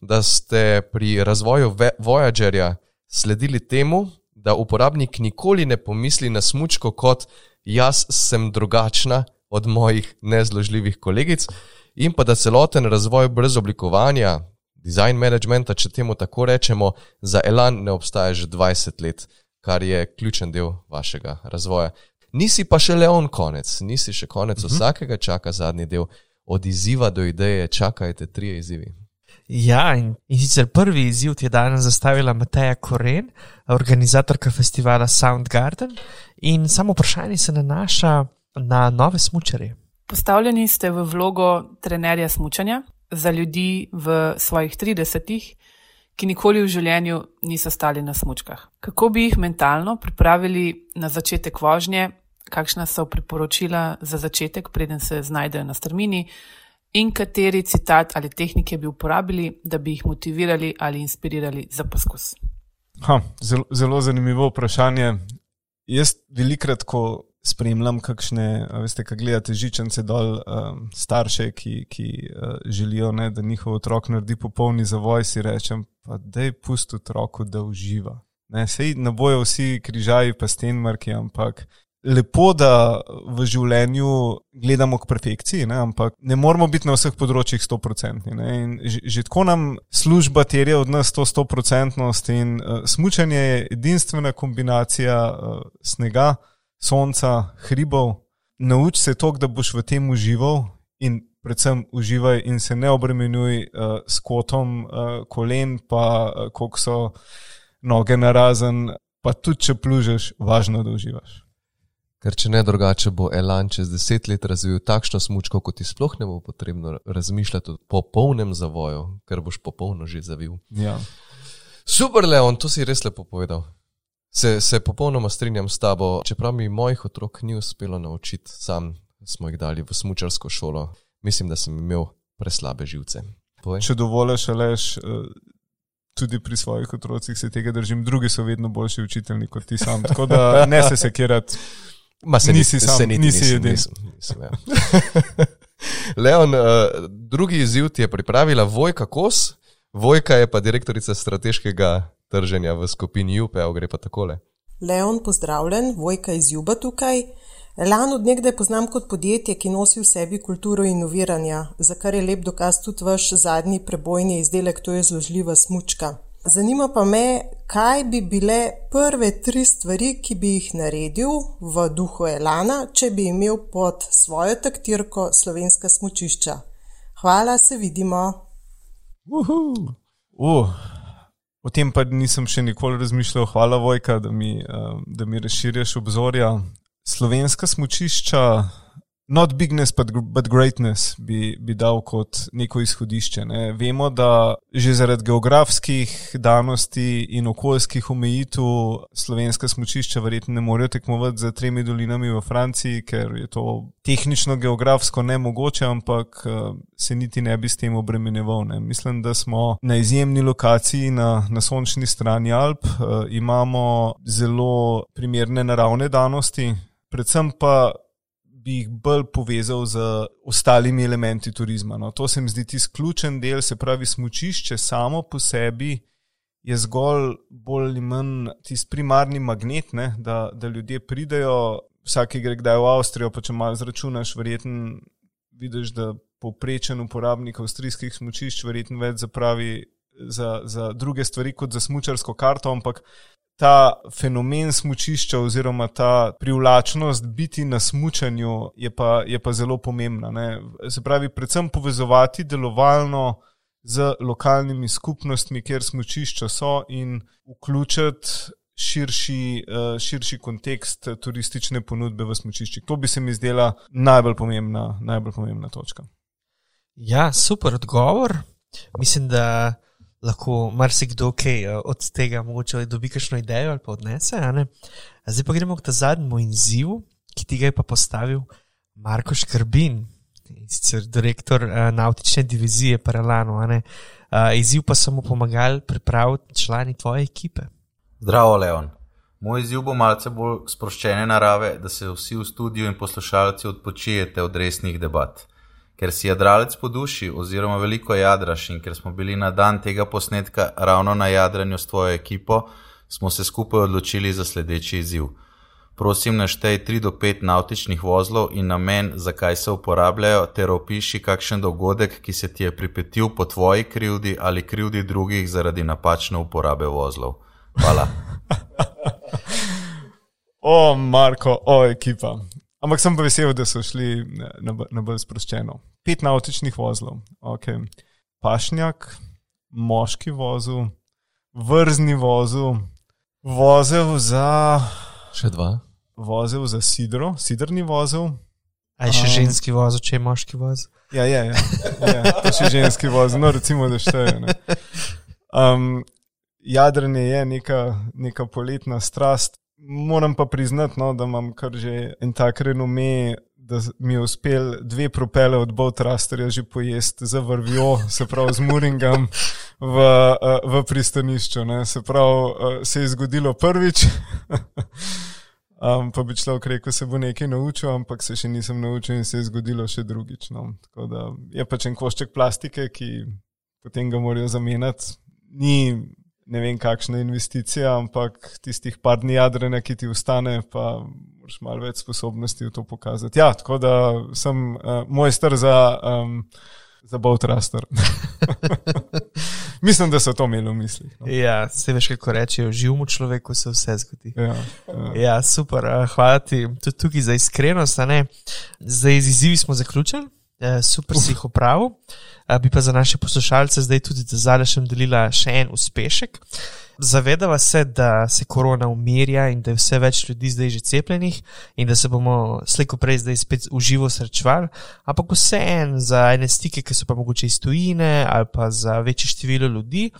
da ste pri razvoju Voyagerja sledili temu, da uporabnik nikoli ne pomisli na smočko kot jaz sem drugačna od mojih nezložljivih kolegic, in pa da celoten razvoj brez oblikovanja, design managementa, če temu tako rečemo, za Elan ne obstaja že 20 let, kar je ključen del vašega razvoja. Nisi pa še leon konec, nisi še konec uh mhm. -huh. vsakega, čaka zadnji del. Od izziva do ideje čakajte tri izzivi. Ja, in, in sicer prvi izziv je danes zastavila Mateja Koren, organizatorka festivala Soundgarden. In samo vprašanje se nanaša na nove smočare. Postavljeni ste v vlogo trenerja smočanja za ljudi v svojih 30-ih, ki nikoli v življenju niso stali na smočkah. Kako bi jih mentalno pripravili na začetek vožnje, kakšna so priporočila za začetek, preden se znajdejo na strmini, in kateri citat ali tehnike bi uporabili, da bi jih motivirali ali inspirirali za poskus? Ha, zelo, zelo zanimivo vprašanje. Jaz velikrat, ko spremljam, kakšne, veste, kaj gledate, žičence dol, um, starše, ki, ki uh, želijo, ne, da njihov otrok naredi popolni zavoj, si rečem, pa da je pusto otroku, da uživa. Ne, sej ne bojo vsi križaji, pa stenmarki, ampak lepo, da v življenju gledamo k perfekciji, ne? ampak ne moramo biti na vseh področjih 100%. Že, že tako nam služba terja od nas to 100%. In uh, smučanje je edinstvena kombinacija uh, snega, sonca, hribov. Nauči se to, da boš v tem užival in predvsem uživaj in se ne obremenjuj uh, s kotom uh, kolen, pa uh, koliko so noge narazen. Pa tudi, če plužeš, važno, da uživaš. Ker če ne drugače, bo Elan čez deset let razvil takšno smočko, kot ti sploh ne bo potrebno razmišljati o popolnem zavoju, ker boš popolno že zavil. Ja. Super, Leon, to si res lepo povedal. Se, se popolnoma strinjam s tabo, čeprav mi mojih otrok ni uspelo naučiti, sam smo jih dali v smočarsko šolo. Mislim, da sem imel preslabe živce. Povej. Če dovoliš, leš, tudi pri svojih otrocih se tega držim, drugi so vedno boljši učitelji kot ti sam. Tako da ne se sekirati. [laughs] Ma se Nisi sam, se niti nisi nisem- edini. nisem- nisem, ja. [laughs] Leon, uh, drugi izziv ti je pripravila Vojka Kos, Vojka je pa direktorica strateškega trženja v skupini UPE, gre pa takole. Leon, pozdravljen, Vojka iz Juba tukaj. Elan od nekdaj poznam kot podjetje, ki nosi v sebi kulturo inoviranja, za kar je lep dokaz tudi vaš zadnji prebojni izdelek, to je zložljiva smučka. Zanima pa me, kaj bi bile prve tri stvari, ki bi jih naredil v duhu Elana, če bi imel pod svojo taktirko slovenska smučišča. Hvala, se vidimo. Uh, o tem pa nisem še nikoli razmišljal. Hvala, Vojka, da mi, um, da mi razširjaš obzorja. Slovenska smočišča, not bigness, but, but greatness, bi, bi dal kot neko izhodišče. Ne. Vemo, da že zaradi geografskih danosti in okoljskih omejitev slovenska smočišča verjetno ne morejo tekmovati z tremi dolinami v Franciji, ker je to tehnično, geografsko nemogoče, ampak eh, se niti ne bi s tem obremenjeval. Ne. Mislim, da smo na izjemni lokaciji na, na sončni strani Alp, uh, imamo zelo primerne naravne danosti, predvsem pa bi jih bolj povezal z ostalimi elementi turizma. No. To se mi zdi tisti ključen del, se pravi, smočišče samo po sebi je zgolj bolj ali manj tisti primarni magnet, ne, da, da ljudje pridejo, vsak gre kdaj v Avstrijo, pa če malo zračunaš, verjetno vidiš, da povprečen uporabnik avstrijskih smočišč verjetno več zapravi za, za druge stvari kot za smučarsko karto, ampak ta fenomen smučišča oziroma ta privlačnost biti na smučanju je pa, je pa zelo pomembna. Ne. Se pravi, predvsem povezovati delovalno z lokalnimi skupnostmi, kjer smučišča so in vključiti širši, eh, širši kontekst turistične ponudbe v smučiščih. To bi se mi zdela najbolj pomembna, najbolj pomembna točka. Ja, super odgovor. Mislim, da lahko marsikdo kaj eh, od tega mogoče dobi kakšno idejo ali pa odnese. Zdaj pa gremo k ta zadnjemu izzivu, ki ti ga je pa postavil Marko Škrbin, in sicer direktor uh, nautične divizije Paralano. Uh, izziv pa so mu pomagali pripraviti člani tvoje ekipe. Zdravo, Leon. Moj izziv bo malce bolj sproščene narave, da se vsi v studiu in poslušalci odpočijete od resnih debat. Ker si jadralec po duši, oziroma veliko jadraš in ker smo bili na dan tega posnetka ravno na jadranju s tvojo ekipo, smo se skupaj odločili za sledeči izziv. Prosim, naštej 3 do 5 nautičnih vozlov in namen, zakaj se uporabljajo, ter opiši kakšen dogodek, ki se ti je pripetil po tvoji krivdi ali krivdi drugih zaradi napačne uporabe vozlov. Hvala. [laughs] O, Marko, o, ekipa. Ampak sem pa vesel, da so šli na, na, na bolj sproščeno. Pet nautičnih vozlov, okay. pašnjak, moški vozel, vrzni vozel, vozel za, Še dva. vozel za sidro, sidrni vozel. A je še Um, ženski voz, če je moški voz? Ja, je, je, je to še ženski vozel, no recimo, da šteje. Ne. Um, jadranje je neka, neka poletna strast. Moram pa priznati, no, da imam kar že en tak renome, da mi je uspel dve propele od Bowtrasterja že pojesti za vrvjo, se pravi z Muringam v, eh, v pristanišču. Ne. Se pravi, eh, se je zgodilo prvič. [laughs] Um, pa bi človek rekel, se bo nekaj naučil, ampak se še nisem naučil in se je zgodilo še drugič. No. Tako da je pač en košček plastike, ki potem ga morajo zamenjati. Ni ne vem, kakšna investicija, ampak tistih par dni jadranja, ki ti ustane, pa moraš malo več sposobnosti v to pokazati. Ja, tako da sem uh, mojster za, um, za Bowtraster. [laughs] Mislim, da so to imeli v mislih. No. Ja, se veš, kako rečejo, živemu človeku se vse zgodi. Ja, ja. Ja, super, eh, hvala ti tudi tukaj za iskrenost. Zdaj z izzivi smo zaključili, eh, super si jih opravil. Eh, Bi pa za naše poslušalce zdaj tudi z Zalešem delila še en uspešek. zavedava se, da se korona umirja in da je vse več ljudi zdaj že cepljenih in da se bomo slejko prej zdaj spet uživo srečevali, ampak vseeno za ene stike, ki so pa mogoče iz tujine ali pa za večje število ljudi,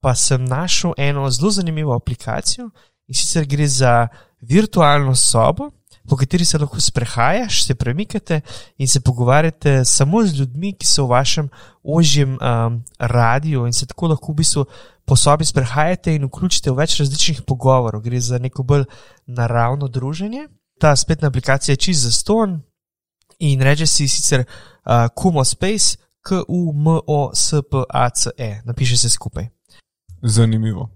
pa sem našel eno zelo zanimivo aplikacijo in sicer gre za virtualno sobo. Po kateri se lahko sprehajaš, se premikate in se pogovarjate samo z ljudmi, ki so v vašem ožjem um, radiju, in se tako lahko v bistvu po sobi sprehajate in vključite v več različnih pogovorov. Gre za neko bolj naravno druženje. Ta spletna aplikacija je čist za ston in reče si sicer uh, Kumo Space, K-U-M-O-S-P-A-C-E, napiše se skupaj. Zanimivo.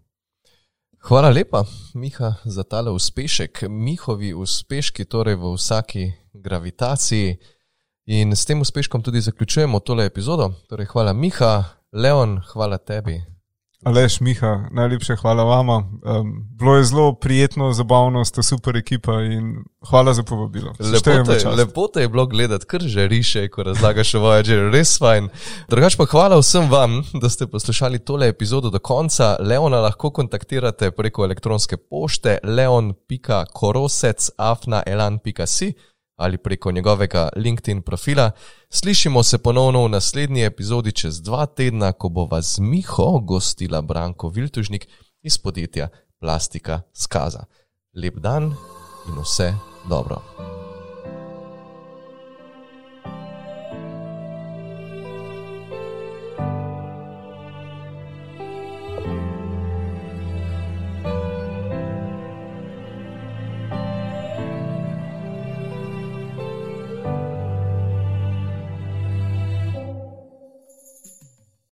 Hvala lepa, Miha, za tale uspešek. Mihovi uspeški torej v vsaki gravitaciji. In s tem uspeškom tudi zaključujemo tole epizodo. Torej, hvala, Miha, Leon, hvala tebi. Aleš, Miha, najlepše hvala vama. Um, bilo je zelo prijetno, zabavno, ste super ekipa in hvala za povabilo. Lepo lepo te je bilo gledati, kar že riše, ko razlagaš o Voyager, res fajn. Drugač pa hvala vsem vam, da ste poslušali tole epizodo do konca. Leona lahko kontaktirate preko elektronske pošte leon.korosec.afna.elan.si ali preko njegovega LinkedIn profila. Slišimo se ponovno v naslednji epizodi čez dva tedna, ko bo vas Miho gostila Branko Viltužnik iz podjetja Plastika Skaza. Lep dan in vse dobro.